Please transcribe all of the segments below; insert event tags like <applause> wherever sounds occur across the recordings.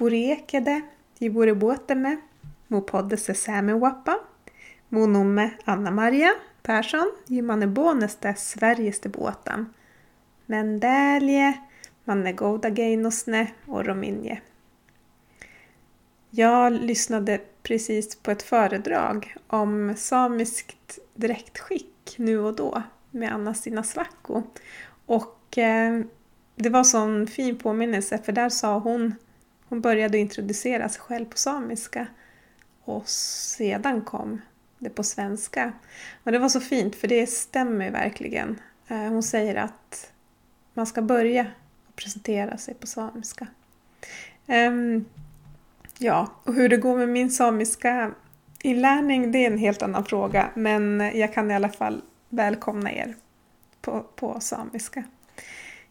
Burekede, Jiburebuoteme, Mupodese Sämewappa, Monumme Anna-Maria Persson, Jimane Boneste Sveriges båten, Mendelje Manne Goda Geinosne och Rominje. Jag lyssnade precis på ett föredrag om samiskt direktskick nu och då med Anna-Stina Svacko. Och eh, det var sån fin påminnelse för där sa hon, hon började introducera sig själv på samiska och sedan kom det på svenska. Och det var så fint för det stämmer verkligen. Eh, hon säger att man ska börja presentera sig på samiska. Um, ja, och hur det går med min samiska inlärning det är en helt annan fråga men jag kan i alla fall välkomna er på, på samiska.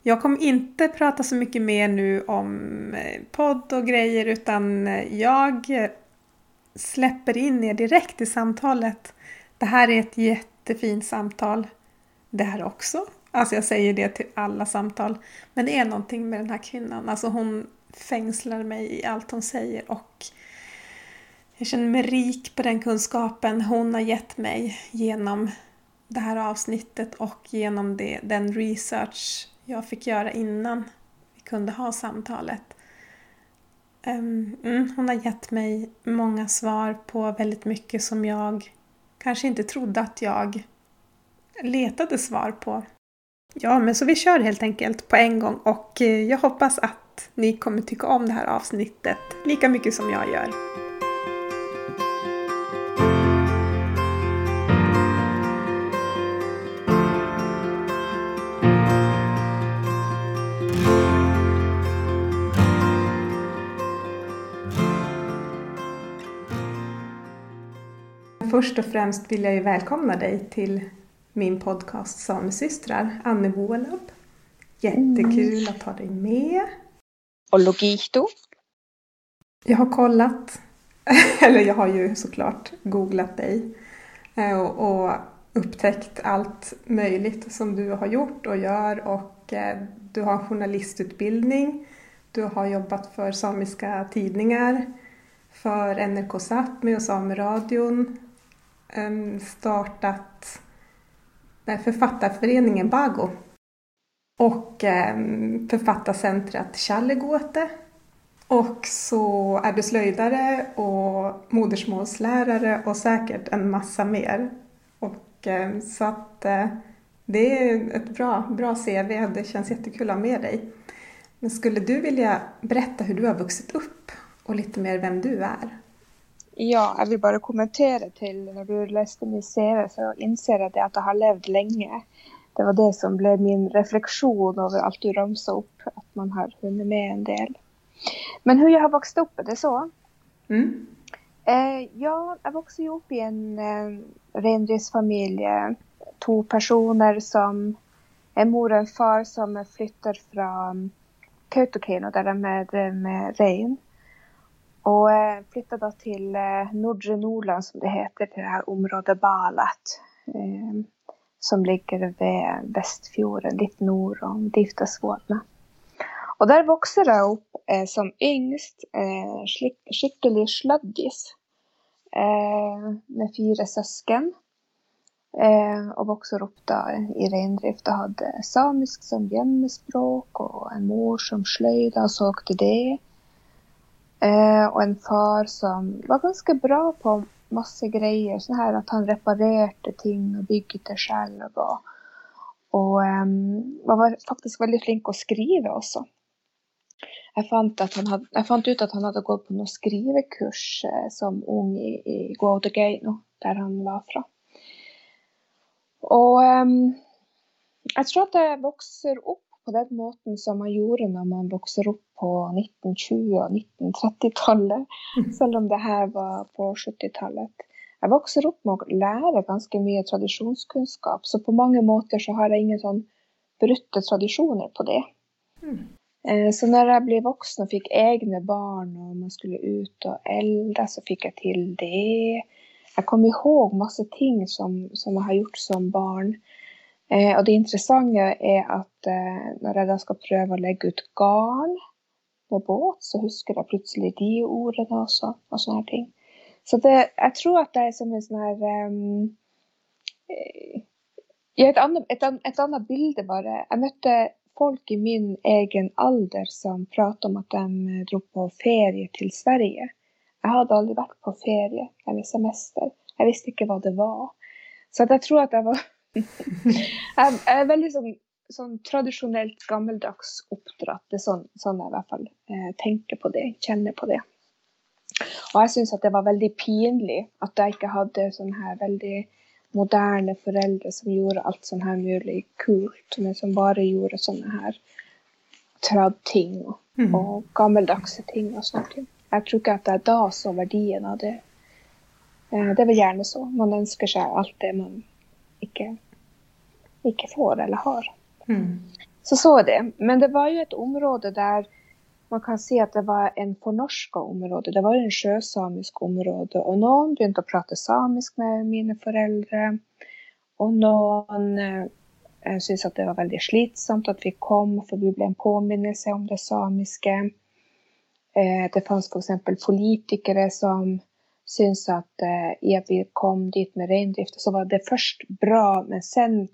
Jag kommer inte prata så mycket mer nu om eh, podd och grejer utan eh, jag släpper in er direkt i samtalet. Det här är ett jättefint samtal. Det här också. Alltså jag säger det till alla samtal. Men det är någonting med den här kvinnan. Alltså hon fängslar mig i allt hon säger och jag känner mig rik på den kunskapen hon har gett mig genom det här avsnittet och genom det, den research jag fick göra innan vi kunde ha samtalet. Um, mm, hon har gett mig många svar på väldigt mycket som jag kanske inte trodde att jag letade svar på. Ja, men så vi kör helt enkelt på en gång och eh, jag hoppas att ni kommer tycka om det här avsnittet lika mycket som jag gör. Först och främst vill jag ju välkomna dig till min podcast Samesystrar, Anne Boelab. Jättekul att ha dig med. Och Logito. Jag har kollat, <laughs> eller jag har ju såklart googlat dig eh, och, och upptäckt allt möjligt som du har gjort och gör och eh, du har journalistutbildning, du har jobbat för samiska tidningar, för NRK Sápmi och Sameradion, Ehm, startat författarföreningen Bago och ehm, författarcentret Challegåte. Och så är du slöjdare och modersmålslärare och säkert en massa mer. Och, ehm, så att eh, det är ett bra, bra CV, det känns jättekul att ha med dig. Men skulle du vilja berätta hur du har vuxit upp och lite mer vem du är? Ja, jeg vil bare kommentere til når du leste min CV, så innser jeg det at jeg har levd lenge. Det var det som ble min refleksjon over alt du ramsa opp, at man har funnet med en del. Men hvordan jeg har vokst opp, er det så? Mm. Eh, ja, jeg vokste jo opp i en eh, reindriftsfamilie. To personer som En mor og en far som flytter fra Kautokeino, der de drev med rein. Och eh, flyttade då till eh, Nordre Norland som det heter, till det här området Balat. Eh, som ligger vid Västfjorden, lite norr om Diftasvådna. Och där växte jag upp eh, som yngst, eh, skicklig sladdis. Eh, med fyra syskon. Eh, och växte upp då i rendrift och hade samisk som hemmespråk och en mor som slöjda och såg till det. Eh, och en far som var ganska bra på massa grejer. Så här att han reparerade ting och byggde själv. Och, och um, var faktiskt väldigt flink att skriva också. Jag fann, att han hade, jag fann ut att han hade gått på någon skrivekurs eh, som ung i, i Guaudegeino, där han var från. Och um, jag tror att det växer upp på den måten som man gjorde när man växer upp på 1920 och 1930-talet. Mm. Selv om det här var på 70-talet. Jag växer upp med att lära ganska mycket traditionskunskap, så på många måter så har jag ingen sån brutte traditioner på det. Mm. Eh, så när jag blev vuxen och fick egna barn och man skulle ut och elda så fick jag till det. Jag kommer ihåg massa ting som, som jag har gjort som barn. Eh, och det intressanta är att eh, när jag då ska pröva att lägga ut garn med båt, så huskar jag plötsligt de orden också och sådana här ting. Så det, jag tror att det är som en sån här... um, ett, annat, ett, ett annat bild bara. Jag mötte folk i min egen ålder som pratade om att de eh, drog på ferie till Sverige. Jag hade aldrig varit på ferie eller semester. Jag visste inte vad det var. Så jag tror att det var <laughs> Jeg er veldig sånn, sånn, tradisjonelt gammeldags oppdratt. Det er sånn, sånn jeg i hvert fall eh, tenker på det, kjenner på det. Og jeg syns at det var veldig pinlig at jeg ikke hadde sånn her veldig moderne foreldre som gjorde alt sånn her mulig kult, men som bare gjorde sånne her trad-ting og, mm. og gammeldagse ting og sånne ting. Jeg tror ikke at jeg da så verdien av det. Eh, det er vel gjerne så. Man ønsker seg alt det man ikke, ikke får eller har. Mm. Så så er det. Men det var jo et område der man kan si at det var en fornorska område. Det var en sjøsamisk område. Noen begynte å prate samisk med mine foreldre. Og noen eh, syntes at det var veldig slitsomt at vi kom, for vi ble en påminnelse om det samiske. Eh, det fanns f.eks. politikere som syns att eh, i vi kom dit med rendrift så var det först bra, men sen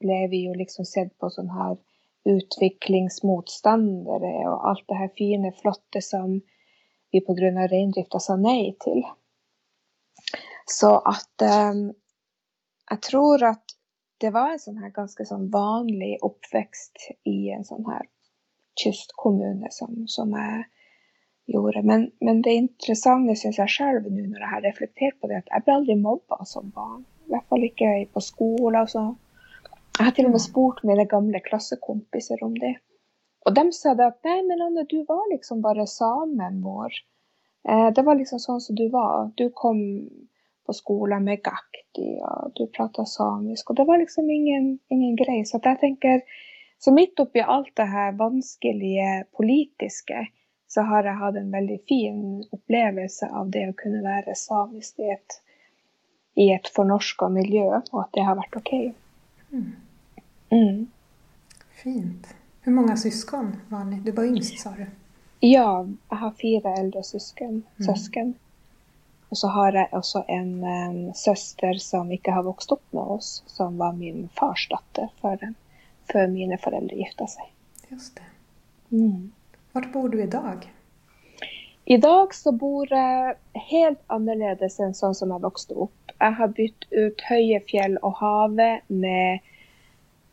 blev vi ju liksom sedd på sån här utvecklingsmotståndare och allt det här fina flotte som vi på grund av reindrifta sa nej till. Så att eh, jag tror att det var en sån här ganska sån vanlig uppväxt i en sån här kystkommune som, som är gjorde. Men, men det interessante syns jeg sjøl nå når jeg har reflektert på det, at jeg ble aldri mobba som barn. I hvert fall ikke på skole. Altså. Jeg har til og med spurt mine gamle klassekompiser om det. Og de sa det at nei, men Anne, du var liksom bare samen vår. Eh, det var liksom sånn som du var. Du kom på skolen med gakti, og du prata samisk. Og det var liksom ingen, ingen greie. Så jeg tenker, så midt oppi alt det her vanskelige politiske, så har jeg hatt en veldig fin opplevelse av det å kunne være samisk i et, i et fornorska miljø, og at det har vært OK. Mm. Mm. Fint. Hvor mange søsken var ni? Du var yngst, sa du? Ja, jeg har fire eldre søsken. Mm. Og så har jeg også en um, søster som ikke har vokst opp med oss, som var min fars datter før, før mine foreldre gifta seg. Just det. Mm. Var bor du i dag? I dag så bor jeg helt annerledes enn sånn som jeg vokste opp. Jeg har bytt ut høye fjell og havet med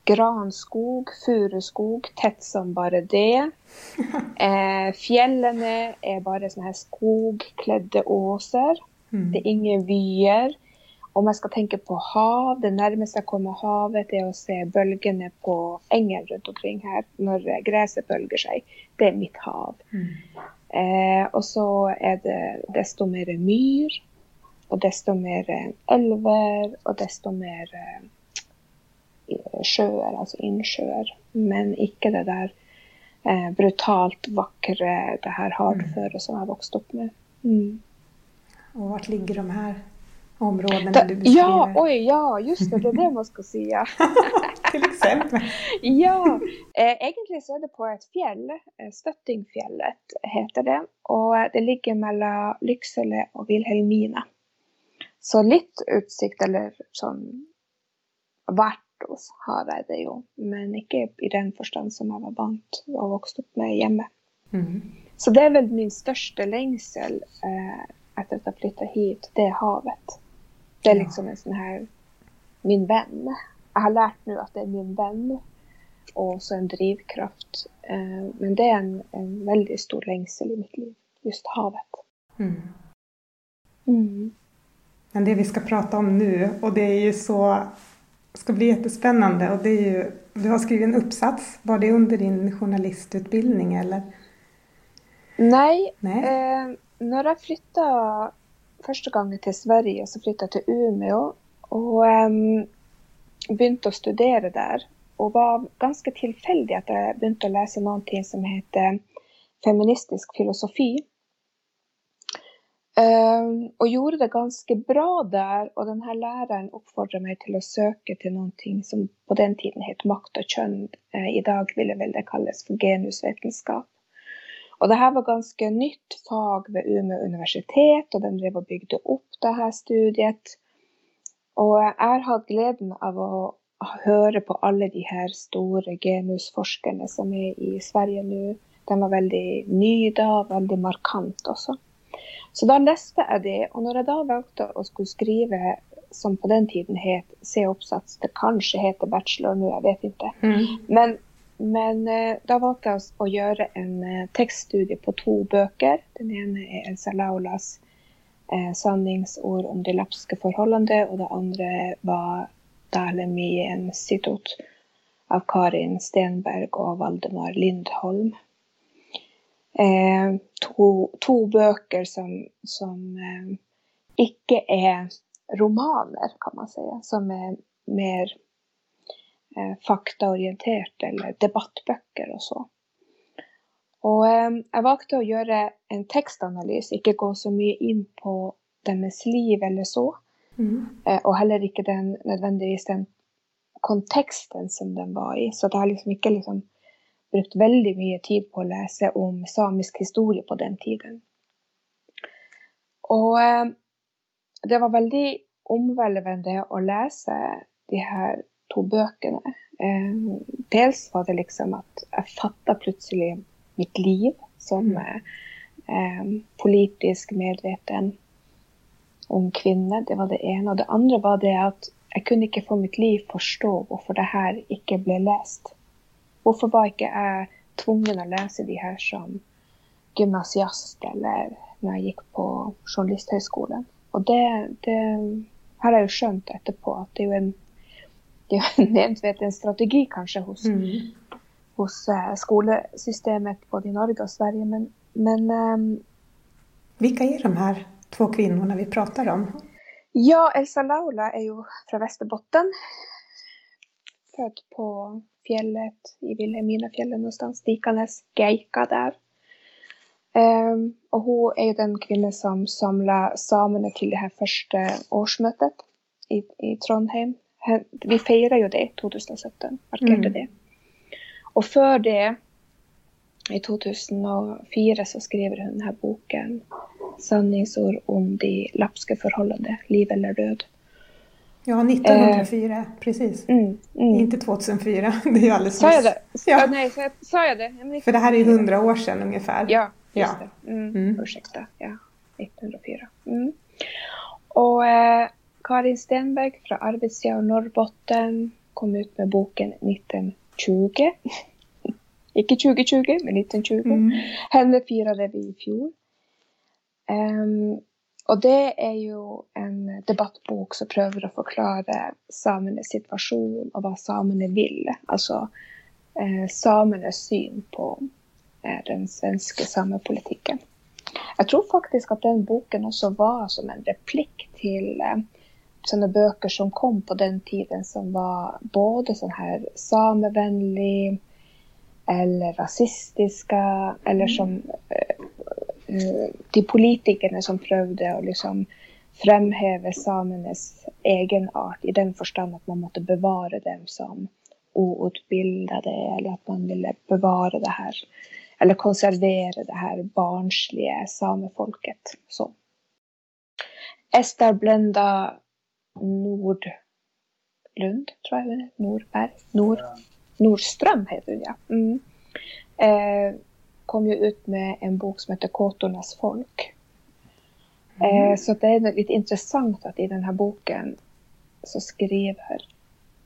granskog, furuskog, tett som bare det. <laughs> Eh, fjellene er bare sånne her skogkledde åser. Mm. Det er ingen vyer. Om jeg skal tenke på hav, det nærmeste jeg kommer havet, er å se bølgene på engen rundt omkring her når gresset bølger seg. Det er mitt hav. Mm. Eh, og så er det desto mer myr, og desto mer elver, og desto mer eh, sjøer, altså innsjøer. Men ikke det der eh, brutalt vakre, det her hardføre mm. som jeg har vokst opp med. Mm. Og hvor ligger de her? Områdena du beskriver? Ja, oj, ja, just det, det är det man ska säga. <laughs> Till exempel? <laughs> ja, eh, egentlig så er det på et fjell, eh, Støttingfjellet heter det, og det ligger mellom Lyksele og Vilhelmina. Så litt utsikt, eller sånn Vartos har jeg det jo, men ikke i den forstand som jeg var vant og vokst opp med hjemme. Mm. Så det er vel min største lengsel eh, etter at jeg flytta hit, det er havet. Det är liksom en sån här, min vän. Jag har lärt nu att det är min vän och så en drivkraft. Eh, men det är en, en väldigt stor längsel i mitt liv, just havet. Mm. Mm. Men det vi ska prata om nu och det är ju så, ska bli jättespännande och det är ju, du har skrivit en uppsats, var det under din journalistutbildning eller? Nej, Nej. Eh, när jag flyttade Första gången till Sverige, så flyttade jag till Umeå. och um, började å studere der. Var ganska tillfällig att jag började läsa någonting som heter feministisk filosofi. Um, och gjorde det ganska bra där och den här läraren uppfordrade mig till att söka till någonting som på den tiden hette makt och kön. Uh, idag ville väl det kallas för genusvetenskap. Og det her var ganske nytt fag ved Umeå universitet, og de drev og bygde opp det her studiet. Og jeg har gleden av å høre på alle de her store genusforskerne som er i Sverige nå. De var veldig nye da, veldig markant også. Så da leste jeg det, og når jeg da valgte å skulle skrive som på den tiden het C-oppsats, det kanskje heter bachelor nå, jeg vet ikke. Mm. Men, men eh, da valgte jeg å gjøre en eh, tekststudie på to bøker. Den ene er Elsa Laulas eh, 'Sanningsord om de lapske forholdene', og det andre var 'Dæhlemi en sitot' av Karin Stenberg og Valdemar Lindholm. Eh, to, to, bøker som, som eh, ikke er romaner, kan man si. Som er mer eh, faktaorientert, eller debattbøker og så. Og eh, jeg valgte å gjøre en tekstanalyse, ikke gå så mye inn på deres liv eller så. Mm. Eh, og heller ikke den, nødvendigvis den konteksten som den var i. Så det har liksom ikke liksom brukt veldig mye tid på å lese om samisk historie på den tiden. Og eh, det var veldig omvelvende å lese de her to bøkene. Eh, dels var det liksom at jeg fatta plutselig mitt liv som mm. eh, politisk medveten ung kvinne. Det var det ene. Og det andre var det at jeg kunne ikke for mitt liv forstå hvorfor det her ikke ble lest. Hvorfor var ikke jeg tvungen å lese de her som gymnasiast eller når jeg gikk på Journalisthøgskolen? Og det, det har jeg jo skjønt etterpå at det er jo en, det er en medveten strategi kanskje hos, mm. hos uh, skolesystemet både i Norge og Sverige, men, men um, Vilka är de här två kvinnorna vi pratar om? Ja, Elsa Laula är ju från Västerbotten. Född på fjället i Vilhelminafjället någonstans, Dikanes Geika där. Um, och hon är ju den kvinnan som samlade samerna till det här första årsmötet i, i Trondheim. Vi firar ju det 2017, markerade mm. det. Och för det, i 2004 så skriver hon den här boken Sanningsord om de lapska förhållanden, liv eller död. Ja, 1904, eh, precis. Mm, mm. Inte 2004, <laughs> det är ju alldeles Sa jag det? Ja. nej, sa jag, sa jag det? För det här är ju 100 år sedan ungefär. Ja, just ja. det. Mm, mm. Ursäkta, ja. 1904. Mm. Och eh, Karin Stenberg från Arvidsjaur, Norrbotten kom ut med boken 1920. Inte 2020, men 1920. Mm. Henne firade vi i fjol. Um, och det är ju en debattbok som prövar att förklara samernas situation och vad samerna vill. Alltså eh, samernas syn på eh, den svenska samepolitiken. Jag tror faktiskt att den boken också var som en replik till eh, sådana böcker som kom på den tiden som var både sån här samevänlig eller rasistiska eller som eh, de politikerne som prøvde å liksom fremheve samenes egenart i den forstand at man måtte bevare dem som outbildade eller at man ville bevare det her eller konservere det her barnslige samefolket. Så. Ester Blenda Nordlund, tror jeg hun er. Nordberg? Nord, Nordstrøm heter hun, ja. Mm. Eh, kom ju ut med en bok som heter Kåtornas folk. Mm. Eh, så det är lite intressant att i den här boken så skriver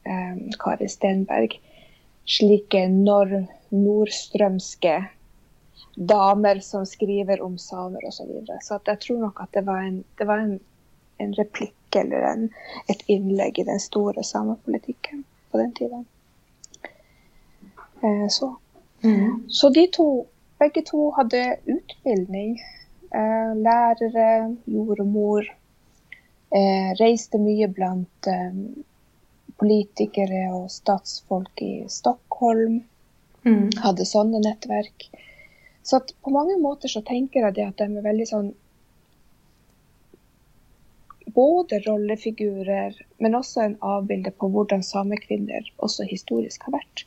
eh, Karin Stenberg slike norr, nordströmske damer som skriver om samer och så vidare. Så att jag tror nog att det var en, det var en, en replik eller en, ett inlägg i den stora samepolitiken på den tiden. Eh, så. Mm. så de två Begge to hadde utbildning. Eh, lærere, jordmor. Eh, reiste mye blant eh, politikere og statsfolk i Stockholm. Mm. Hadde sånne nettverk. Så på mange måter så tenker jeg det at de er veldig sånn Både rollefigurer, men også en avbilde på hvordan samekvinner også historisk har vært.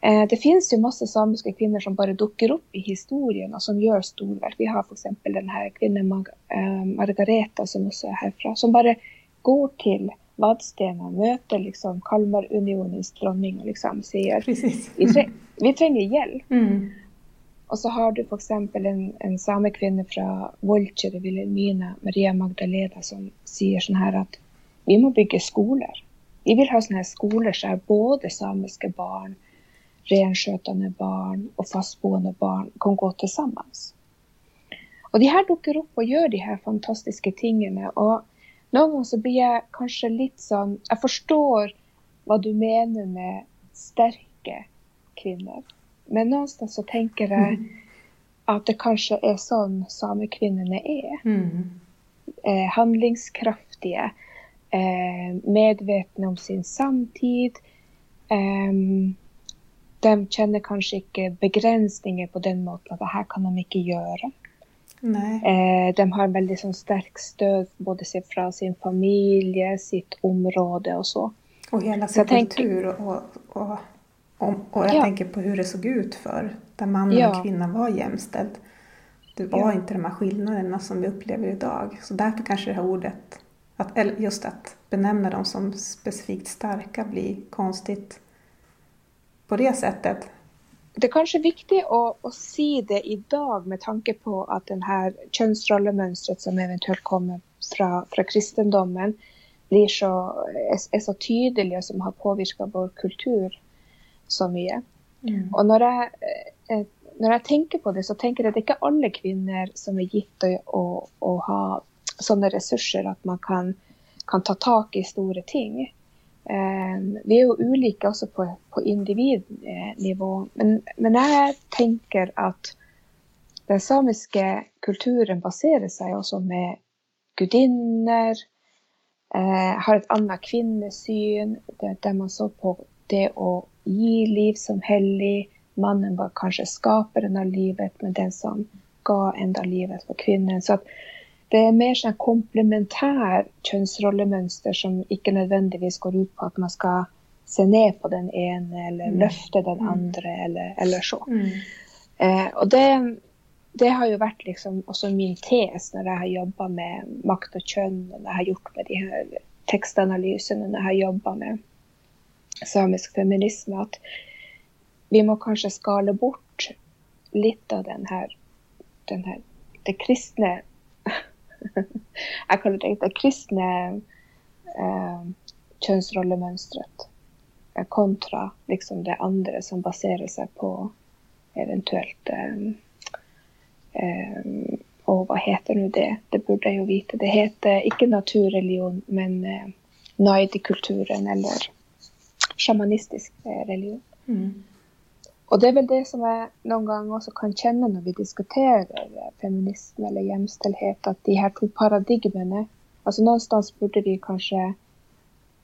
Eh, det finns ju masse samiska kvinnor som bara dukker upp i historien och som gör storverk. Vi har för exempel den här kvinnan äh, Margareta som också är härifrån, som bara går till Vadstena, möter liksom Kalmarunionens dronning och liksom säger Precis. vi, trä vi tränger hjälp. Mm. Och så har du till exempel en, en samekvinna från Volcher, Vilhelmina, Maria Magdalena, som säger så här att vi må bygga skolor. Vi vill ha sådana här skolor där både samiska barn, renskötande barn och fastboende barn kan gå tillsammans. Och de här dyker upp och gör de här fantastiska tingen. Och någon gång så blir jag kanske lite sån, jag förstår vad du menar med starka kvinnor. Men någonstans så tänker jag mm. att det kanske är sån samekvinnorna är. Mm. Eh, handlingskraftiga, eh, medvetna om sin samtid. Eh, de känner kanske inte begränsningar på den måten att det här kan de inte göra. Eh, de har väldigt sån starkt stöd både från sin familj, sitt område och så. Och hela sin kultur och, och, och, och jag ja. tänker på hur det såg ut för där mannen ja. och kvinnan var jämställd. Det var ja. inte de här skillnaderna som vi upplever idag. Så därför kanske det här ordet, att, eller just att benämna dem som specifikt starka blir konstigt på det sättet. Det är kanske är viktigt att, att se det idag med tanke på att den här könsrollemönstret som eventuellt kommer från, från kristendomen blir så, är, är så tydliga som har påverkat vår kultur så mycket. Mm. Och när jag, eh, när jag tänker på det så tänker jag att det inte är alla kvinnor som är gifta och, och har sådana resurser att man kan, kan ta tag i stora ting. Um, vi är ju olika också på, på individnivå, men, men jag tänker att den samiska kulturen baserar sig också med gudinnor, eh, har ett annat kvinnosyn, där, där man såg på det att ge liv som hellig. Mannen var kanske skaparen av livet, men den som gav ända livet för kvinnan. Så att det är mer sån komplementär könsrollemönster som inte nödvändigtvis går ut på att man ska se ner på den ena eller mm. löfta den mm. andra eller, eller så. Mm. Eh, och det, det har ju varit liksom också min tes när jag har jobbat med makt och kön, när jag har gjort med de här textanalyserna, när jag har jobbat med samisk feminism, att vi må kanske skala bort lite av den här, den här det kristna <laughs> jag kallar det det kristna eh, könsrollemönstret eh, kontra liksom det andra som baserar sig på eventuellt eh, eh, och vad heter nu det? Det borde jag ju veta. Det heter inte naturreligion men eh, naidi-kulturen eller shamanistisk eh, religion. Mm. Och det är väl det som jag någon gång också kan känna när vi diskuterar feminism eller jämställdhet, att de här två paradigmerna, alltså någonstans borde vi kanske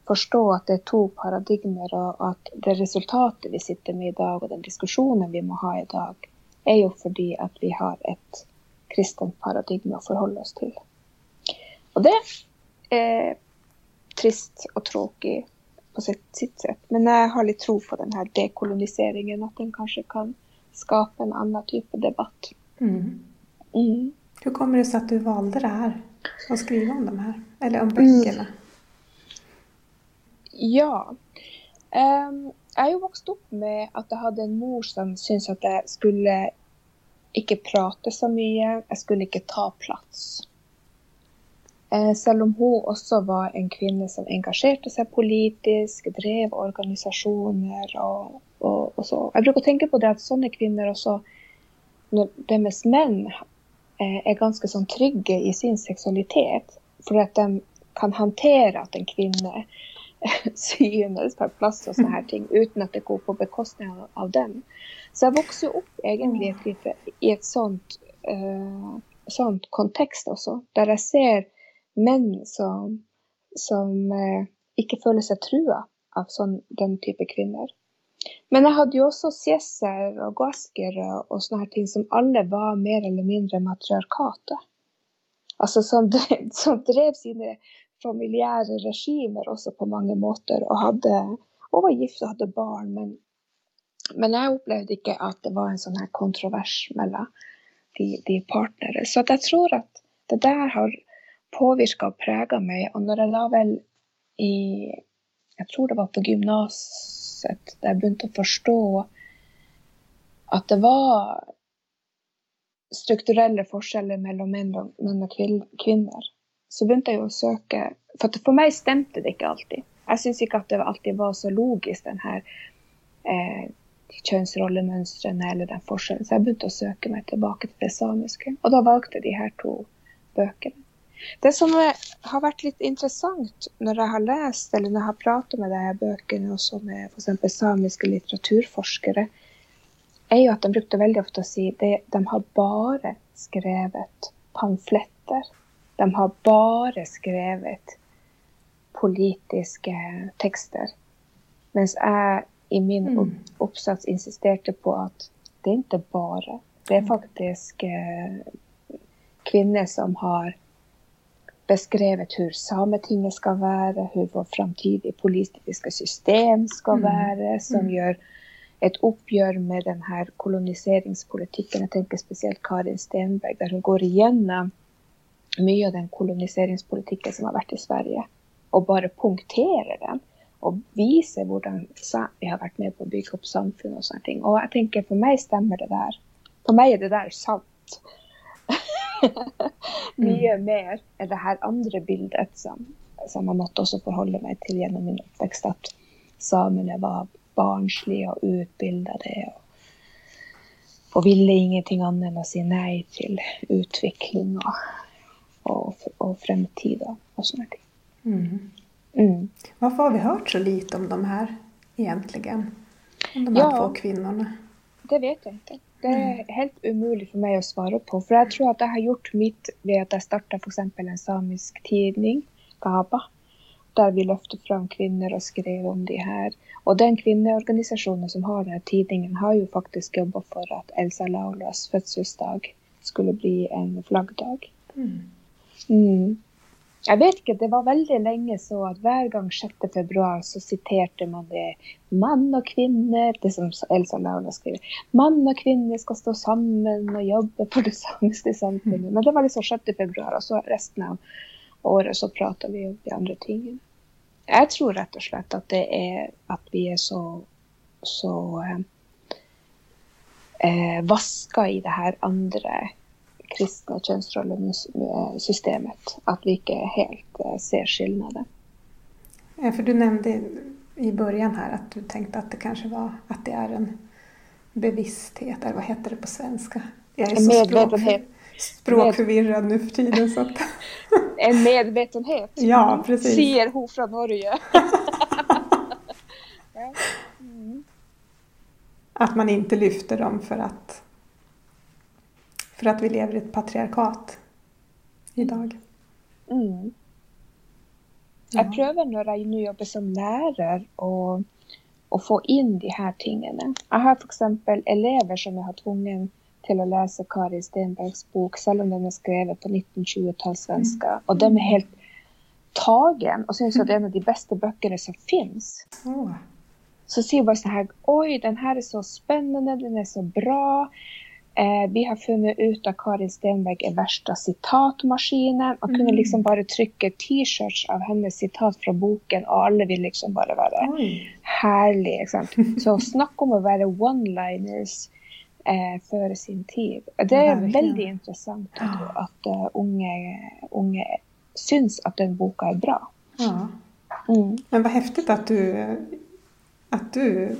förstå att det är två paradigmer och att det resultatet vi sitter med idag och den diskussionen vi må ha idag är ju för att vi har ett kristent paradigm att förhålla oss till. Och det är trist och tråkigt på sitt, sitt sätt. Men jag har lite tro på den här dekoloniseringen, att den kanske kan skapa en annan typ av debatt. Mm. Mm. Hur kommer det sig att du valde det här? Att skriva om de här? Eller om böckerna? Mm. Ja. Um, jag har ju vuxit upp med att jag hade en mor som syntes att jag skulle inte prata så mycket, jag skulle inte ta plats. Eh, selv om hon också var en kvinna som engagerade sig politiskt, drev organisationer och, och, och så. Jag brukar tänka på det att sådana kvinnor också, när deras män eh, är ganska så trygga i sin sexualitet, för att de kan hantera att en kvinna <laughs> synes på plats och såna här ting utan att det går på bekostnad av, dem. Så jag växte upp egentligen i ett sånt, uh, sånt kontext också, där jag ser män som, som eh, inte känner sig trua av sån, den typen av kvinnor. Men jag hade ju också sjesser och gasker och, såna här ting som alla var mer eller mindre matriarkata. Alltså som, <laughs> som drev sina familjära regimer också på många måter och hade och var gift och hade barn men men jeg opplevde ikke at det var en sånn her kontrovers mellom de, de partnere. Så jeg tror at det der har påvirka och präga mig. Och när jag la väl i Jag tror det var på gymnasiet. Där jag började förstå att det var strukturella skillnader mellan män och, män och kvinnor. så började jag söka, för att för mig stämde det inte alltid. Jag syns inte att det alltid var så logiskt. den här eh, könsrollemönstren eller den forskjellen. Så jag började söka mig tillbaka till det samiska. Och då valde jag de här två böckerna. Det som har vært litt interessant når jeg har lest eller når jeg har pratet med de bøkene, også med f.eks. samiske litteraturforskere, er jo at de brukte veldig ofte å si at de har bare skrevet pamfletter. De har bare skrevet politiske tekster. Mens jeg i min mm. oppsats insisterte på at det er ikke bare. Det er faktisk eh, kvinner som har beskrevet hvordan Sametinget skal være, hvordan vårt framtidige politiske system skal mm. være, som mm. gjør et oppgjør med denne koloniseringspolitikken. Jeg tenker spesielt Karin Stenberg, der hun går igjennom mye av den koloniseringspolitikken som har vært i Sverige, og bare punkterer den og vise hvordan vi har vært med på å bygge opp samfunn og sånne ting. Og jeg tenker for meg stemmer det der. For meg er det der sant. Mye mm. mer enn det her andre bildet som, som jeg måtte også forholde meg til gjennom min oppvekst. At samene var barnslige og utbildede og, og ville ingenting annet enn å si nei til utvikling og, og, og fremtid og sånne ting. Mm. Mm. Varför har vi hört så lite om de här egentligen? Om de här ja, två kvinnorna? Det vet jag inte. Det är mm. helt umulig för mig att svara på. För jag tror att jag har gjort mitt ved att jag startade för exempel en samisk tidning, GABA, där vi lyfte fram kvinnor och skrev om det här. Och den kvinnoorganisationen som har den här tidningen har ju faktiskt jobbat för att Elsa Laulas födelsedag skulle bli en flaggdag. Mm. Mm. Jeg vet ikke, det var veldig lenge så at hver gang 6. februar så siterte man det mann og kvinne, det som Elsa Laula skriver. Mann og kvinne skal stå sammen og jobbe for det <laughs> samiske samfunnet. Men det var liksom 6. februar, og så resten av året så prater vi om de andre tingene. Jeg tror rett og slett at det er at vi er så, så eh, eh vaska i det her andre kristna könsrollesystemet. Att vi inte helt eh, ser skillnaden. Ja, för du nämnde i början här att du tänkte att det kanske var att det är en bevissthet, eller vad heter det på svenska? Jag är så medvetenhet. språkförvirrad nu för tiden. Så att... <laughs> en medvetenhet. Ja, precis. Säger hon från Norge. <laughs> mm. Att man inte lyfter dem för att för att vi lever i ett patriarkat idag. Mm. Jag prövar nu jobbar som lärare och, och få in de här tingen. Jag har för exempel elever som jag har tvungen till att läsa Karin Stenbergs bok, även om den är skriven på 1920-talssvenska. Mm. Och de är helt tagen och syns att det är en av <laughs> de bästa böckerna som finns. Oh. Så ser jag bara så här, oj den här är så spännande, den är så bra. Eh, vi har funnit ut att Karin Stenberg är värsta citatmaskinen. Man kunde mm. liksom bara trycka t-shirts av hennes citat från boken och alla vill liksom bara vara Oj. härlig. Liksom. <laughs> Så snacka om att vara one-liners eh, före sin tid. Det är ja, väldigt intressant att, att uh, unga, unga syns att den boken är bra. Ja. Mm. Men vad häftigt att du, att du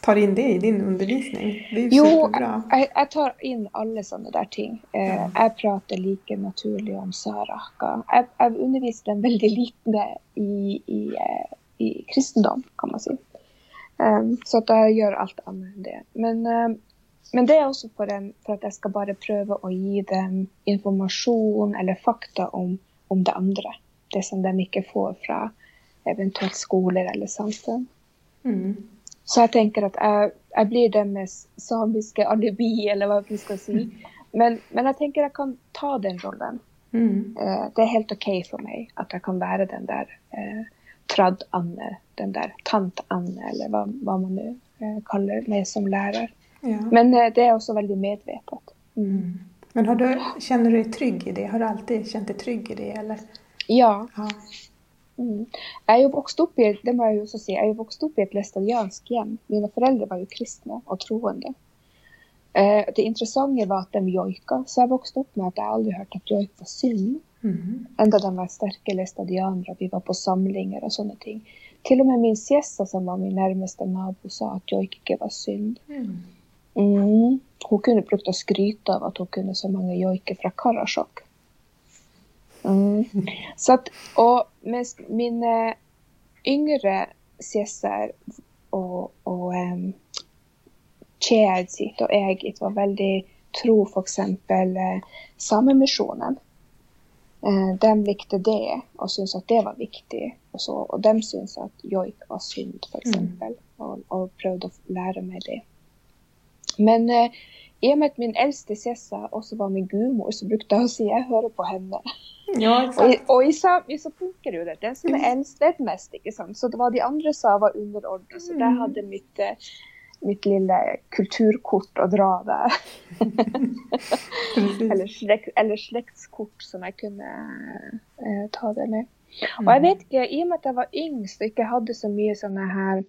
tar in det i din undervisning. Det är jo, superbra. Jeg, jeg tar inn alle sånne der ting. Eh, ja. Jeg prater like naturlig om saraka. Jeg, jeg underviser dem veldig lite i, i, eh, i, kristendom, kan man si. Um, så at jeg gjør alt annet enn det. Men, um, men det er også for, en, for, at jeg skal bare prøve å gi dem informasjon eller fakta om, om det andre. Det som de ikke får fra eventuelt skoler eller samfunn. Mm. Så jag tänker att jag, jag blir den med samiska alibi eller vad vi ska säga. Men, men jag tänker att jag kan ta den rollen. Mm. Uh, det är helt okej okay för mig att jag kan vara den där uh, tradd-Anne, den där tant-Anne eller vad, vad man nu eh, kaller mig som lärare. Ja. Men eh, det är också väldigt medvetet. Mm. Men har du, känner du dig trygg i det? Har du alltid känt dig trygg i det? Eller? Ja. Ja. Mm. Vuxit upp i, det må också säga, jag är ju vuxit upp i ett lästadianskt hem. Mina föräldrar var ju kristna och troende. Eh, det intressanta var att de jojkade, så jag vuxit upp med att jag aldrig hört att jojk var synd. Mm. De var starka lästadianer och vi var på samlingar och sådana ting. Till och med min siesta som var min närmaste nabo sa att jojk inte var synd. Mm. Mm. Hon kunde bruka skryta av att hon kunde så många jojker från Karasjok. Mm. Så att, och med min eh, yngre syster och, och um, sitt och eget var väldigt tro för exempel eh, Samemissionen. Eh, de likte det och syntes att det var viktigt och så. Och de syntes att jojk var synd för exempel och, och prövade att lära mig det. Men eh, i och med att min äldste Sessa också var min gudmor så brukade jag säga jag hör på henne. Ja, Och, i- exakt. och i Sami så funkar det. Den som Mm. är äldst vet mest, sant? Så det var de andra sa var underordnade. Så där Mm. hade mitt, eh, mitt lilla kulturkort att dra där. <laughs> Eller, släkt, eller släktskort som jag kunde eh, ta det med. Mm. Och jag vet inte, i och med att jag var yngst och inte hade så mycket sådana här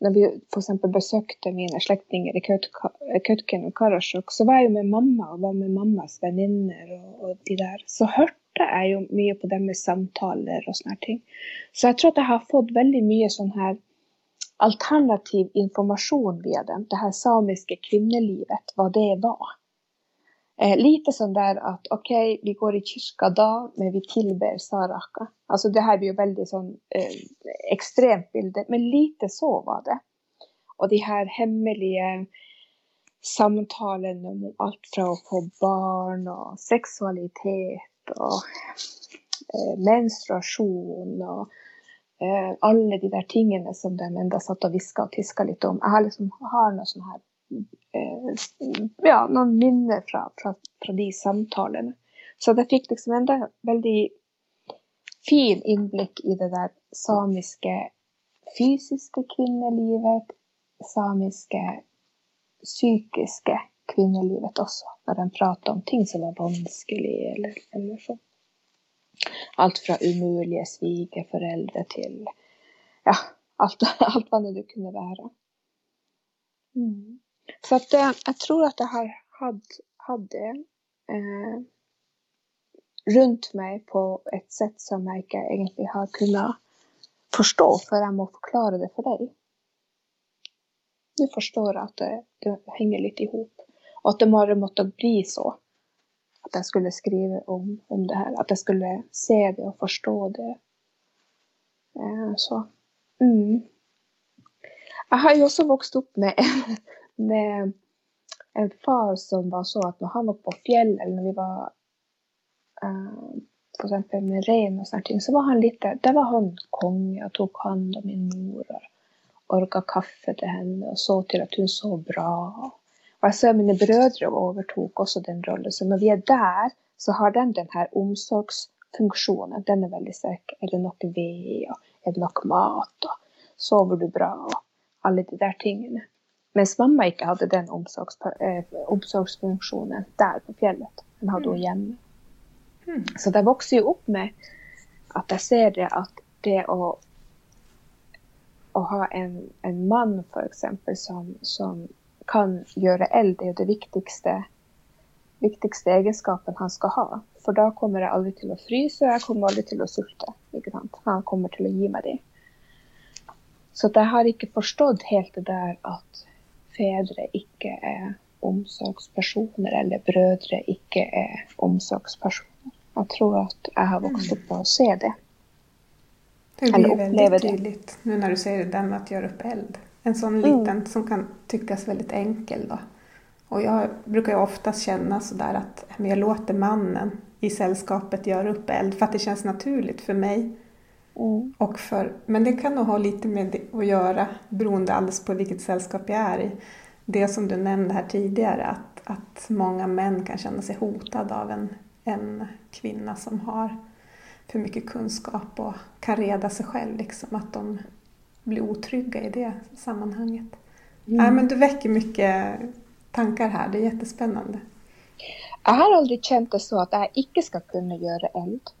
när vi för exempel besökte mina släktingar i Kötken och Karasjok så var jag med mamma och var med mammas vänner och, och de där. Så hörde jag ju mycket på dem med samtaler och såna ting. Så jag tror att jag har fått väldigt mycket sån här alternativ information via dem. Det här samiska kvinnolivet, vad det var. Eh, lite sån där att okej, vi går i kyrka då, men vi tillber Saraka. Alltså det här blir ju väldigt sån eh, extremt bilder, men lite så var det. Och de här hemliga samtalen om allt från att få barn och sexualitet och eh, menstruation och eh, alla de där tingen som de enda satt och viskade och tiskade lite om. Jag har liksom har någon sån här Eh, ja, någon minne från, från, från de samtalen. Så det fick liksom ändå väldigt fin inblick i det där samiska fysiska kvinnolivet, samiska psykiska kvinnolivet också. När den pratade om ting som var vanskliga eller, eller så. Allt från umuliga svigerföräldrar till ja, allt, <laughs> allt vad det kunde vara. Mm. Så att eh, jag tror att jag har hade, hade eh, runt mig på ett sätt som jag inte egentligen har kunnat förstå för jag må förklara det för dig. Du förstår att det, det hänger lite ihop. Och att det bara måste bli så. Att jag skulle skriva om, om det här. Att jag skulle se det och förstå det. Eh, så. Mm. Jag har ju också vuxit upp med, med en far som var så att när han var på fjället eller när vi var eh, uh, till exempel med ren och sånt så var han lite, där var han kung och tog hand om min mor och orkade kaffe till henne och såg till att hon sov bra. Och jag ser mina bröder övertog också den rollen. Så när vi är där så har den den här omsorgsfunktionen. Den är väldigt stark. Är det något vi? och är det något mat och sover du bra och alla de där tingen. Men mamma inte hade den omsorgs, eh, omsorgsfunktionen där på fjället. Den hade hon hemma. Mm. Så det växer ju upp med att jag ser det att det att, att ha en, en man för exempel som, som kan göra eld är det viktigaste, viktigaste egenskapen han ska ha. För då kommer det aldrig till att frysa och jag kommer aldrig till att sulta. Han kommer till att ge mig det. Så jag har inte förstått helt det där att fäder icke är omsorgspersoner eller bröder icke är omsorgspersoner. Jag tror att jag har vuxit upp med att se det. Det blir väldigt det. tydligt nu när du säger det där med att göra upp eld. En sån Mm. liten som kan tyckas väldigt enkel då. Och jag brukar ju oftast känna sådär att jag låter mannen i sällskapet göra upp eld för att det känns naturligt för mig. Mm. Och för, men det kan nog ha lite med det att göra beroende alldeles på vilket sällskap jag är i. Det som du nämnde här tidigare att, att många män kan känna sig hotade av en, en kvinna som har för mycket kunskap och kan reda sig själv. Liksom, att de blir otrygga i det sammanhanget. Mm. Ja, men du väcker mycket tankar här, det är jättespännande. Jeg har aldri kjent det så at jeg ikke skal kunne gjøre eld.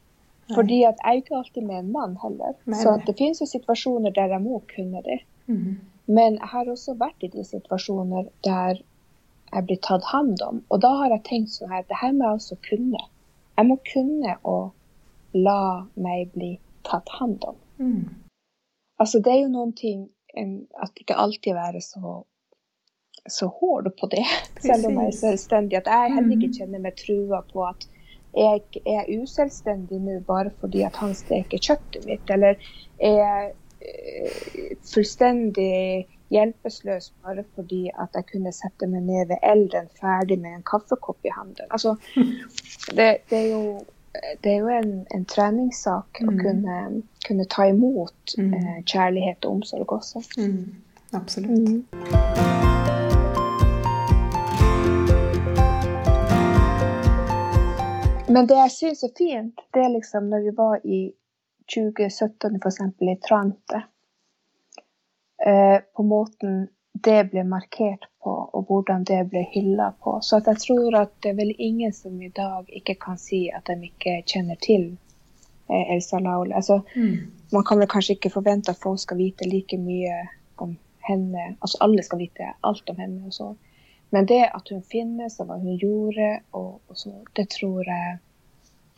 Fordi at jeg er ikke alltid med en mann heller. Nei, så det finnes jo situasjoner der jeg må kunne det. Mm. Men jeg har også vært i de situasjoner der jeg blir tatt hånd om. Og da har jeg tenkt sånn her Det her må jeg også kunne. Jeg må kunne å la meg bli tatt hånd om. Mm. Altså, det er jo noen ting At ikke alltid være så så hård på det, <laughs> Precis. selv om jeg er selvstendig. At jeg heller ikke mm. kjenner meg trua på at jeg er uselvstendig nå bare fordi at han steker kjøttet mitt, eller er jeg eh, fullstendig hjelpeløs bare fordi at jeg kunne sette meg ned ved elden ferdig med en kaffekopp i hånden. Altså, det, det, er jo, det er jo en, en treningssak mm. å kunne, kunne, ta imot mm. eh, kjærlighet og omsorg også. Mm. Absolutt. Men det jeg syns er fint, det er liksom når vi var i 2017 f.eks. i Trante. Eh, på måten det ble markert på, og hvordan det ble hylla på. Så jeg tror at det er vel ingen som i dag ikke kan si at de ikke kjenner til eh, Elsa Laul. Altså, mm. Man kan vel kanskje ikke forvente at folk skal vite like mye om henne. Altså alle skal vite alt om henne. og så. Men det at hun finnes, og hva hun gjorde, og, og så, det tror jeg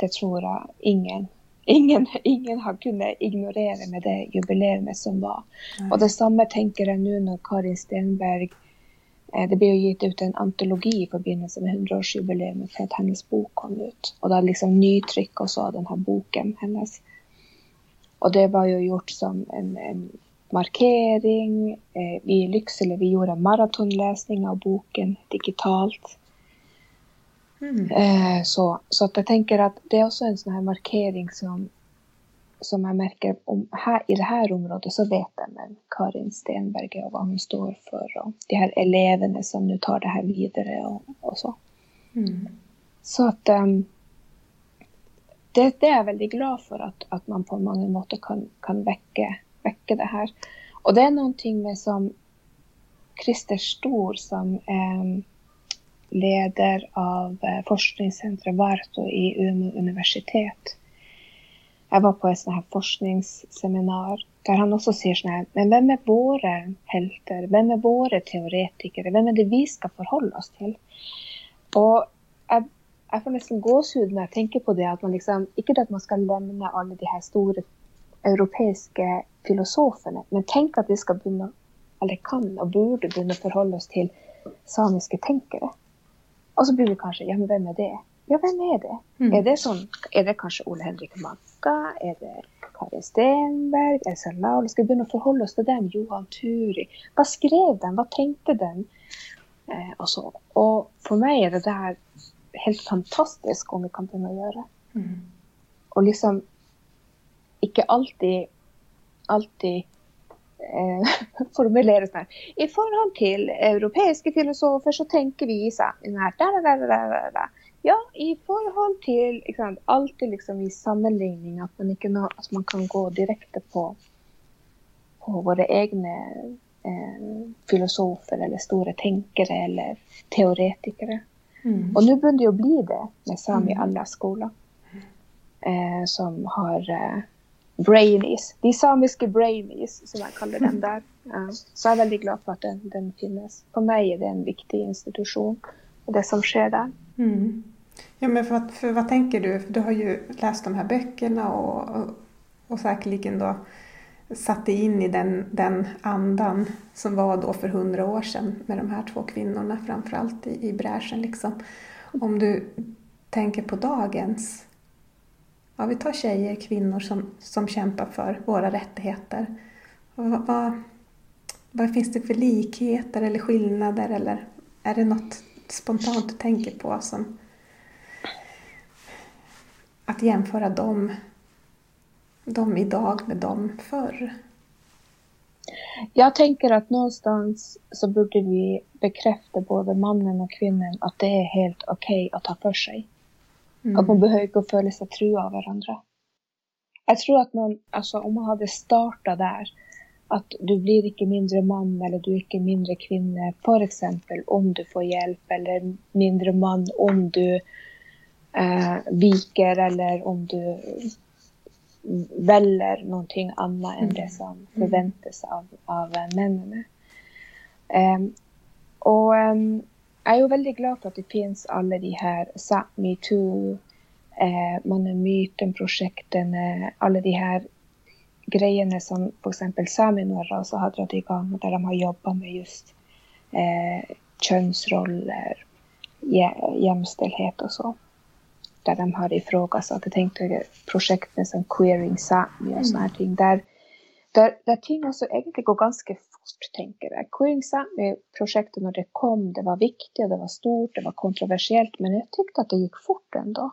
det tror jeg ingen Ingen, ingen har kunnet ignorere med det jubileet som var. Nei. Og det samme tenker jeg nå når Karin Stenberg eh, Det ble jo gitt ut en antologi i forbindelse med 100-årsjubileet for at hennes bok kom ut. Og da liksom nytrykk også av denne boken hennes. Og det var jo gjort som en, en markering. Eh, vi i Lycksele vi gjorde maratonlesning av boken digitalt. Mm. Eh, så, så att jag tänker att det är också en sån här markering som, som jag märker om här, i det här området så vet jag men Karin Stenberg och vad hon står för och de här eleverna som nu tar det här vidare och, och så. Mm. Så att um, det, det, är jag väldigt glad för att, att man på många måter kan, kan väcka, väcka det här. Och det är någonting med som Christer Stor som um, leder av eh, forskningscentret Varto i Umeå universitet. Jag var på ett sånt här forskningsseminar där han också säger så här, men vem är våra helter? Vem är våra teoretiker? Vem är det vi ska förhålla oss till? Och jag, jag får nästan gåshud när jag tänker på det, att man liksom, inte att man ska lämna alla de här stora europeiska filosoferna, men tänk att vi ska börja, eller kan och borde börja förhålla oss till samiska tänkare. Och så blir det kanske, ja men vem är det? Ja, vem är det? Mm. Är, det som, är det kanske Olle Henrik Macka? Är det Karin Stenberg? Elsa Laul? Ska vi börja förhålla oss till den? Johan Turi? Vad skrev den? Vad tänkte den? Eh, och så. Och för mig är det där helt fantastiskt om vi kan börja göra. Mm. Och liksom, inte alltid, alltid eh, <laughs> formulere sånn her I forhold til europeiske filosofer så tenker vi sånn her da, da, da, da, da. Ja, i forhold til ikke sant, Alltid liksom i sammenligning. At man ikke nå, at man kan gå direkte på, på våre egne eh, filosofer eller store tenkere eller teoretikere. Mm. Og nå begynner det å bli det med Sami mm. alla skoler, eh, som har eh, brainies. De samiske brainies, som jag kallar den <laughs> där. Så jag är väldigt glad för att den, den finns. För mig är det en viktig institution, och det som sker där. Mm. Ja, men för, för, vad tänker du? Du har ju läst de här böckerna och, och, och säkerligen då satt dig in i den, den andan som var då för hundra år sedan med de här två kvinnorna framförallt i, i bräschen. Liksom. Om du tänker på dagens ja, vi tar tjejer, kvinnor som, som kämpar för våra rättigheter. Vad, vad, vad, finns det för likheter eller skillnader eller är det något spontant du tänker på som att jämföra dem, dem idag med dem förr? Jag tänker att någonstans så borde vi bekräfta både mannen och kvinnan att det är helt okej okay att ta för sig. Mm. Att man behöver inte føle seg trua av varandra. Jag tror att man, alltså om man hade startat där at du blir ikke mindre mann eller du er ikke mindre kvinne f.eks. om du får hjelp, eller mindre mann om du eh, viker eller om du velger noe annet enn det som forventes av, av mennene. Um, og um, jeg er jo veldig glad for at det finnes alle de her Sápmi 2, eh, Myten-prosjektene, alle de her greiene som f.eks. Saminora også har dratt i gang, der de har jobba med just eh, kjønnsroller, hjemstelhet og så. Der de har ifrågasatt Jeg tenkte prosjektene som Queering Sámi og sånne ting. Der, der, der, ting alltså også egentlig går ganske fort, tenker jeg. Queering Sámi-prosjektet når det kom, det var viktig, det var stort, det var kontroversiellt, men jeg tykte at det gikk fort ennå.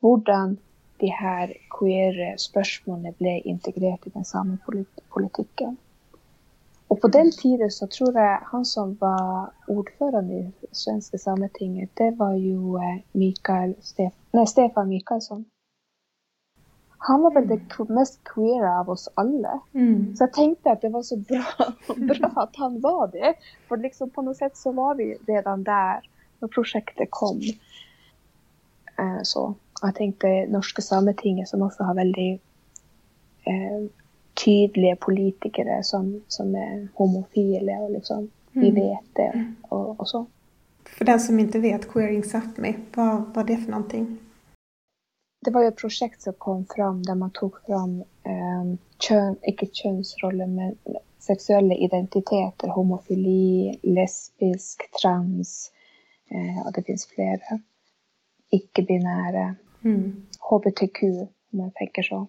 Hvordan de her queere spørsmålene ble integrert i den samme politikken. Og på den tiden så tror jeg han som var ordförande i svenske Sametinget, det var jo eh, Mikael Stef nei, Stefan Mikaelsson. Han var vel det mest queere av oss alle. Mm. Så jeg tenkte at det var så bra, <laughs> bra, at han var det. For liksom på noe sett så var vi redan der når prosjektet kom. Eh, så jeg tenkte norske Sametinget, som også har veldig eh, tydelige politikere som, som, er homofile, og liksom vi mm. vet det, og, og så. For den som ikke vet Queering Sápmi, hva var det for noe? Det var jo et prosjekt som kom fram der man tok fram eh, kjønn, ikke kjønnsroller, men seksuelle identiteter. Homofili, lesbisk, trans, eh, og det finnes flere. Ikke-binære. Mm. HBTQ, om jeg tenker så.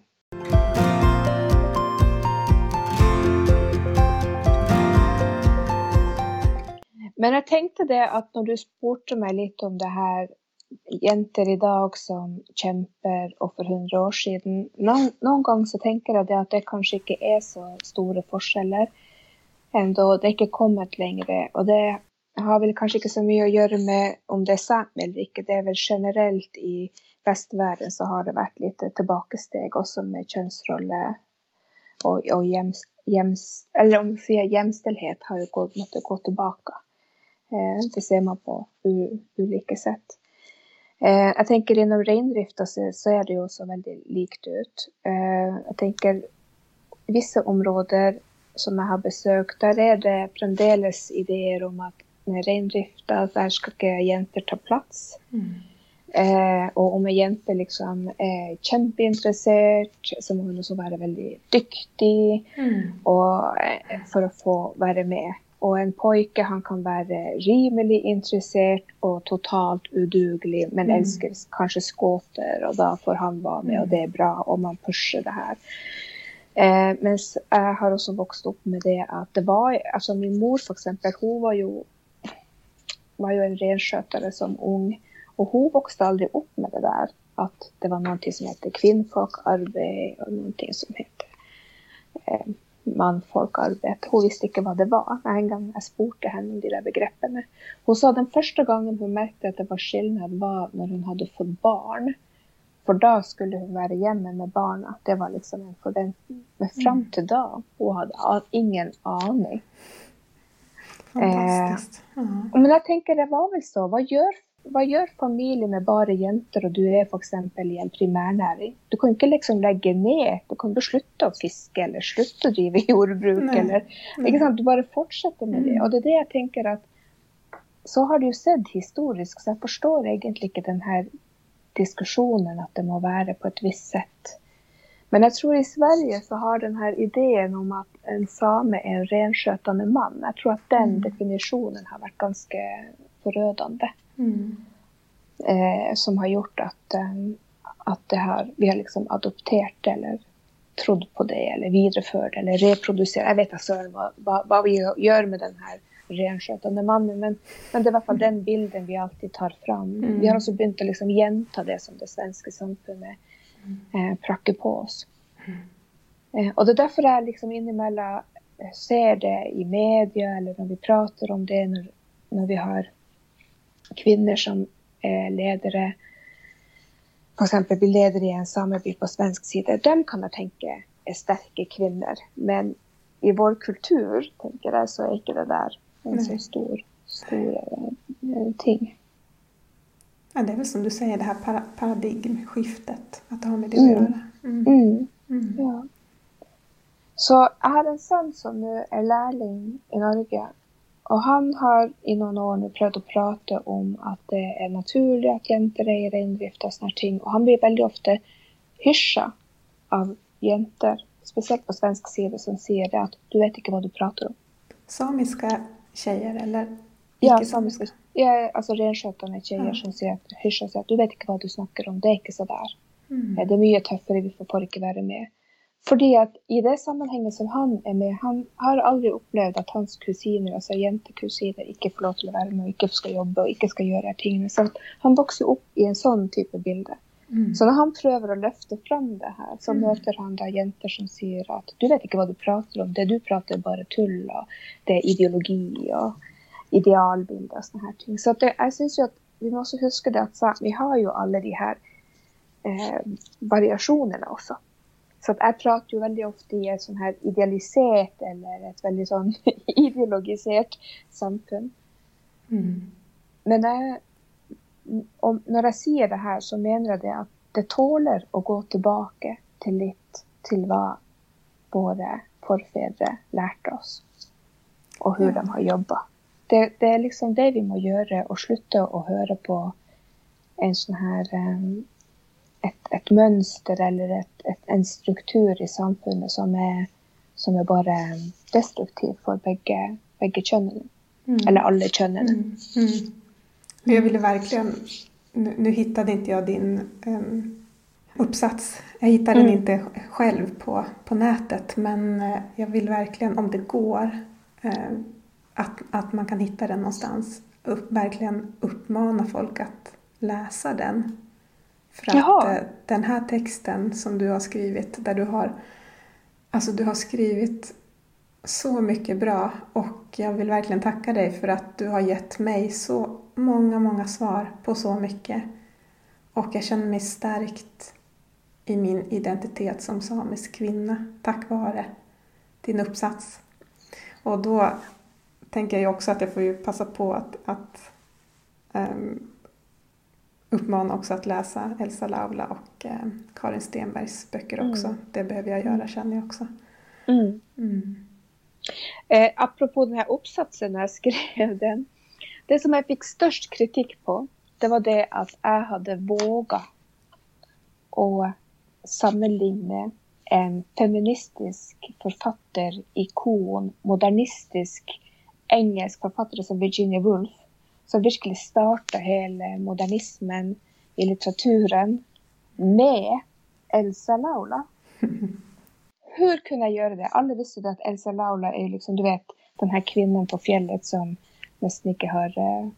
Men jeg tenkte det at når du spurte meg litt om det her jenter i dag som kämpar och för hundra år sedan. Någon, någon gång så tänker jag det det kanske inte är så stora skillnader ändå. Det har inte kommit längre och det har väl kanske inte så mycket att göra med om det är sant eller inte. Det är väl generellt i västvärlden så har det varit lite tillbakasteg också med könsroller och, och hjems, hjems, eller om vi sier har ju gått, måttet gå eh, det ser man på olika sätt. Eh, jeg tenker Innom reindrifta så, så er det jo også veldig likt ut. Eh, jeg tenker visse områder som jeg har besøkt, der er det fremdeles ideer om at med reindrifta, der skal ikke jenter ta plass. Mm. Eh, og om ei jente liksom er kjempeinteressert, så må hun også være veldig dyktig mm. og, eh, for å få være med. Og en pojke han kan være rimelig interessert og totalt udugelig, men mm. elsker kanskje skåter, og da får han være med, og det er bra, og man pusher det her. Eh, mens jeg har også vokst opp med det at det var altså Min mor, for eksempel, hun var jo, var jo en renskjøtere som ung. Og hun vokste aldri opp med det der at det var noe som heter kvinnfolkarbeid, og noe som heter eh, mannfolkarbeid. Hun visste ikke hva det var. En gang jeg spurte henne om de der begrepene. Hun sa den første gangen hun merket at det var skilnad, var når hun hadde fått barn. For da skulle hun være hjemme med barna. Det var liksom en forventning. Men fram mm. til da hun hadde ingen aning. Fantastisk. Eh, men jeg tenker det var vel så. Hva gjør hva gjør familie med bare jenter, og du er f.eks. i en primærnæring? Du kan ikke liksom legge ned. Du kan jo slutte å fiske eller slutte å drive <laughs> jordbruk. Nei. Eller, ikke sant? Du bare fortsetter med det. Mm. Og det er det jeg tenker at Så har det jo sett historisk, så jeg forstår egentlig ikke denne diskusjonen at det må være på et visst sett. Men jeg tror i Sverige så har denne ideen om at en same er en renskjøtende mann, jeg tror at den mm. definisjonen har vært ganske forødende. Mm. Eh, som har gjort at, um, at har, vi har liksom adoptert det, eller trodd på det, eller videreført eller reprodusert. Jeg vet da søren hva, hva, hva, vi gjør med den her renskjøtende mannen, men, men, det er i hvert fall den bilden vi alltid tar fram. Mm. Vi har også begynt å liksom gjenta det som det svenske samfunnet eh, prakker på oss. Mm. Eh, og det er derfor jeg liksom innimellom ser det i media, eller når vi prater om det, når, når vi har kvinner som er ledere, f.eks. blir ledere i en sameby på svensk side, dem kan jeg tenke er sterke kvinner. Men i vår kultur, tänker jag, så är inte det där en så stor, stor äh, ting. Ja, det är väl som du säger, det här paradigmskiftet, att det har med det mm. att göra. Mm. Mm. mm. Ja. Så jag har en son som nu är lärling i Norge och han har i några år nu prövat att prata om att det är naturligt att jenter är i reindrift och sådana ting. Och han blir väldigt ofta hyschad av jenter, speciellt på svensk sida, som säger det att du vet inte vad du pratar om. Samiska tjejer eller? Ja, samiska. Ja, alltså renskötande tjejer ja. som säger att hyschar sig att du vet inte vad du snackar om, det är inte sådär. Mm. Det är mycket tuffare, vi får inte vara med. Fordi at i det sammenhenget som han er med, han har aldri opplevd at hans kusiner, altså jentekusiner, ikke får lov til å være med, og ikke skal jobbe og ikke skal gjøre de tingene. Så han vokser opp i en sånn type bilde. Mm. Så når han prøver å løfte fram det her, så mm. møter han da jenter som sier at du vet ikke hva du prater om, det du prater er bare tull, og det er ideologi og idealbilder og sånne her ting. Så det, jeg syns jo at vi må også huske det at vi har jo alle de her eh, variasjonene også. Så jeg prater jo veldig ofte i et sånn her idealisert eller et veldig sånn <laughs> ideologisert samfunn. Mm. Men jeg, når jeg sier det her, så mener jeg det at det tåler å gå tilbake til litt til hva våre forfedre lærte oss, og hvordan de har jobba. Det, det, er liksom det vi må gjøre, og slutte å høre på en sånn her um, et, et mønster eller et, et, en struktur i samfunnet som är som är bara destruktiv för bägge, bägge könen. Mm. Eller alla könen. Mm. Mm. Jag ville verkligen, nu, nu, hittade inte jag din um, uppsats. Jag hittade den mm. inte själv på, på nätet men uh, jag vill verkligen, om det går, uh, att, att man kan hitta den någonstans, upp, verkligen uppmana folk att läsa den. För att Jaha. Eh, den här texten som du har skrivit, där du har, alltså du har skrivit så mycket bra och jag vill verkligen tacka dig för att du har gett mig så många, många svar på så mycket. Och jag känner mig stärkt i min identitet som samisk kvinna tack vare din uppsats. Och då tänker jag också att jag får ju passa på att, att um, uppmana också att läsa Elsa Laula och eh, Karin Stenbergs böcker mm. också. Mm. Det behöver jag göra känner jag också. Mm. Mm. Eh, apropå den här uppsatsen när jag skrev den. Det som jag fick störst kritik på, det var det att jag hade vågat och sammanligna en feministisk författarekon, modernistisk engelsk författare som Virginia Woolf som virkelig starta hele modernismen i litteraturen med Elsa Laula. <laughs> Hur kunde jag göra det? Alla visste att Elsa Laula är liksom, du vet, den här kvinnan på fjället som nästan inte har, eh,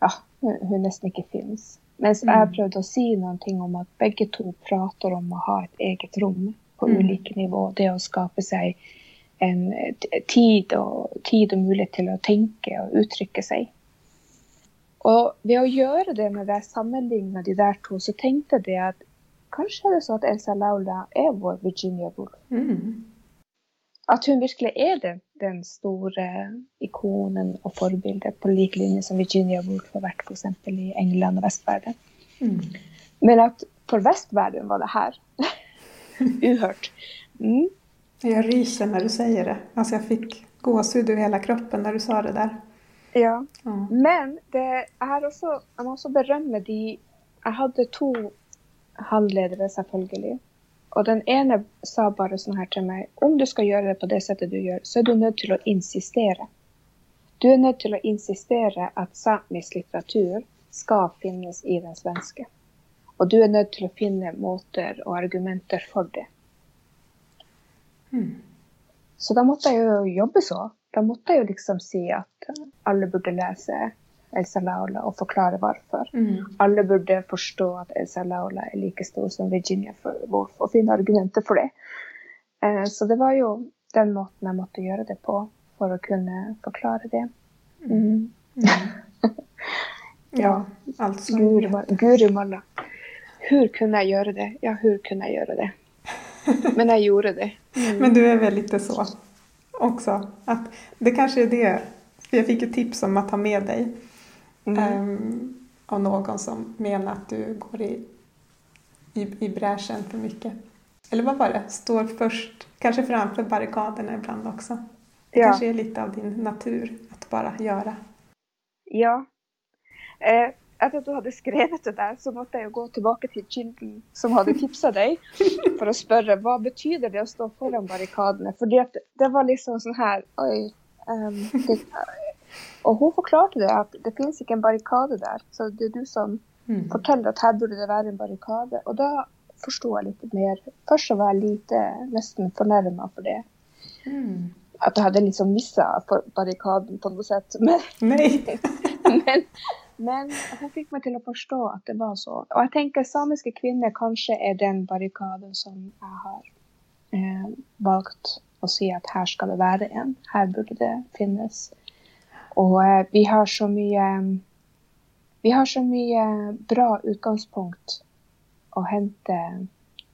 ja, hon nästan inte finns. Men mm. jag att säga någonting om att bägge två pratar om att ha ett eget rum på mm. olika nivåer. Det att skapa sig en tid och, tid och möjlighet till att tänka och uttrycka sig. Och vid att göra det när jag sammanlignar de där två så tänkte jag att kanske är det så att Elsa Laula är vår Virginia Woolf. Mm. Att hon verkligen är den, den stora ikonen och förebilden på liklinje som Virginia Woolf har varit till exempel i England och västvärlden. Mm. Men att för västvärlden var det här <laughs> uhört. Mm. Jag ryser när du säger det. Alltså jag fick gåshud över hela kroppen när du sa det där. Ja. Mm. Men det är också, jag måste berömma de Jag hade två handledare selvfølgelig. Och den ena sa bara så här till mig. Om du ska göra det på det sättet du gör så är du nödd till att insistera. Du är nödd till att insistera att samisk litteratur ska finnas i den svenska. Och du är nödd till att finna måter och argumenter för det. Mm. Så då måste jag ju jobba så. Då måste jag liksom se att alla borde läsa Elsa Laula och förklara varför. Mm. Alla borde förstå att Elsa Laula är lika stor som Virginia Woolf och finna argument för det. Eh, så det var ju den måten jag måste göra det på för att kunna förklara det. Mm. Mm. <laughs> ja, alltså. Gurumalla. Hur kunde jag göra det? Ja, hur kunde jag göra det? <laughs> Men jag gjorde det. Men du är väl lite så? Också. Att det kanske är det. För jag fick ett tips om att ha med dig. Mm. Um, av någon som menar att du går i, i, i bräschen för mycket. Eller vad var det? Står först, kanske framför barrikaderna ibland också. Det ja. kanske är lite av din natur att bara göra. Ja. Eh, etter at du hadde skrevet det der, så måtte jeg jo gå tilbake til kilden som hadde tipsa deg, <laughs> for å spørre hva betyr det å stå foran barrikadene. Fordi at det var liksom sånn her Oi. Um, det, og hun forklarte det at det finnes ikke en barrikade der. Så det er du som mm. forteller at her burde det være en barrikade. Og da forsto jeg litt mer. Først så var jeg lite nesten fornærma for det. Mm. At jeg hadde liksom missa barrikaden på noe sett. <laughs> Men, <laughs> men men hon fick mig till att förstå att det var så. Och jag tänker samiska kvinnor kanske är den barrikaden som jag har eh, valt att se att här ska det vara en. Här borde det finnas. Och eh, vi har så mycket. Vi har så mycket bra utgångspunkt och hämta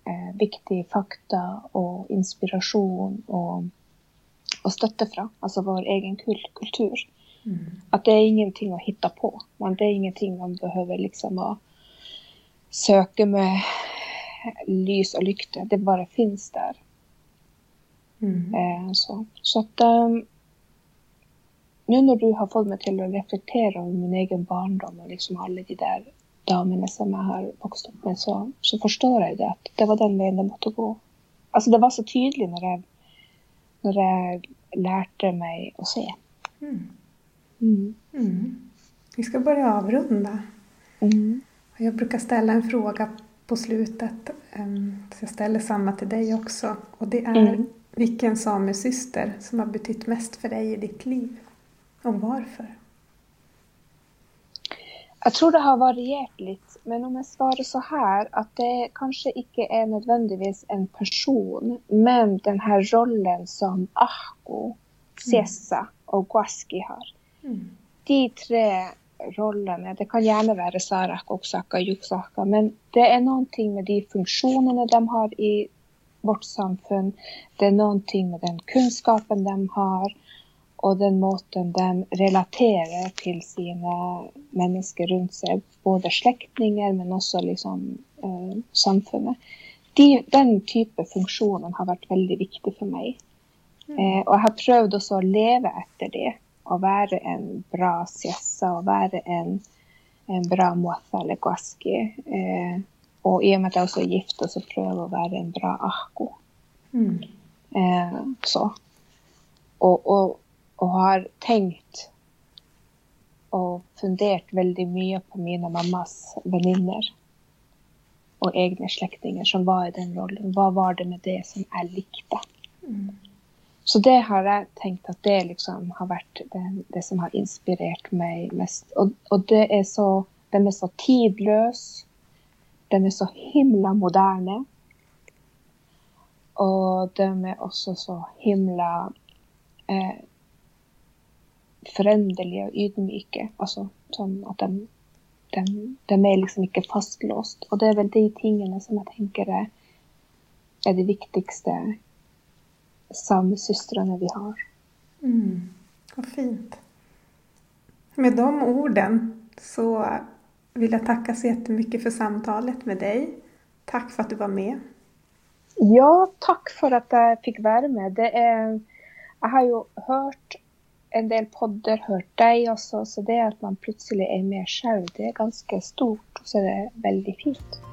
eh, viktig fakta och inspiration och, och støtte från, alltså vår egen kultur. Mm. Att det är ingenting att hitta på. Man, det är ingenting man behöver liksom att söka med lys och lykta. Det bara finns där. Mm. Eh, så. så att um, nu när du har fått mig till att reflektera över min egen barndom och liksom alla de där damerna som jag har vuxit upp med så, så förstår jag det att det var den vägen det måste gå. Alltså det var så tydligt när jag, när jag lärde mig att se. Mm. Mm. Mm. Vi ska börja avrunda. Mm. Jag brukar ställa en fråga på slutet. Ehm, så jag ställer samma till dig också. Och det är mm. vilken samesyster som har betytt mest för dig i ditt liv? Och varför? Jag tror det har varierat lite, men om jag svarar så här att det kanske inte är nödvändigtvis en person, men den här rollen som Ahko, Sessa och Guaski har. Mm. De tre rollene, det kan gjerne være Sarak, Oksaka och Juksaka, men det är någonting med de funktionerna de har i vårt samfund. Det är någonting med den kunskapen de har och den måten de relaterar till sina människor runt sig, både släktingar men också liksom, eh, samfunnet. De, den typen funktioner har varit väldigt viktig för mig. Mm. Eh, och jag har också att leva efter det å være en bra siessa og være en, en bra mofa eller guaski. Eh, og i og med at jeg også er gift, så jeg å være en bra ahko. Mm. Eh, så. Og, og, og, har tenkt og fundert veldig mye på mine mammas venninner og egne slektninger som var i den rollen. Hva var det med det som jeg likte? Mm. Så det har jag tänkt att det liksom har varit det, det som har inspirerat mig mest. Och, och, det är så, den är så tidlös. Den är så himla modern. Och den är också så himla eh, föränderlig och ydmyk. Alltså som att den, den, den är liksom inte fastlåst. Och det är väl de tingen som jag tänker är, är det viktigaste samsystrarna vi har. Mm, vad fint. Med de orden så vill jag tacka så jättemycket för samtalet med dig. Tack för att du var med. Ja, tack för att jag fick vara med. Det är, jag har ju hört en del poddar, hört dig också, så det att man plötsligt är med själv, det är ganska stort och så är det väldigt fint.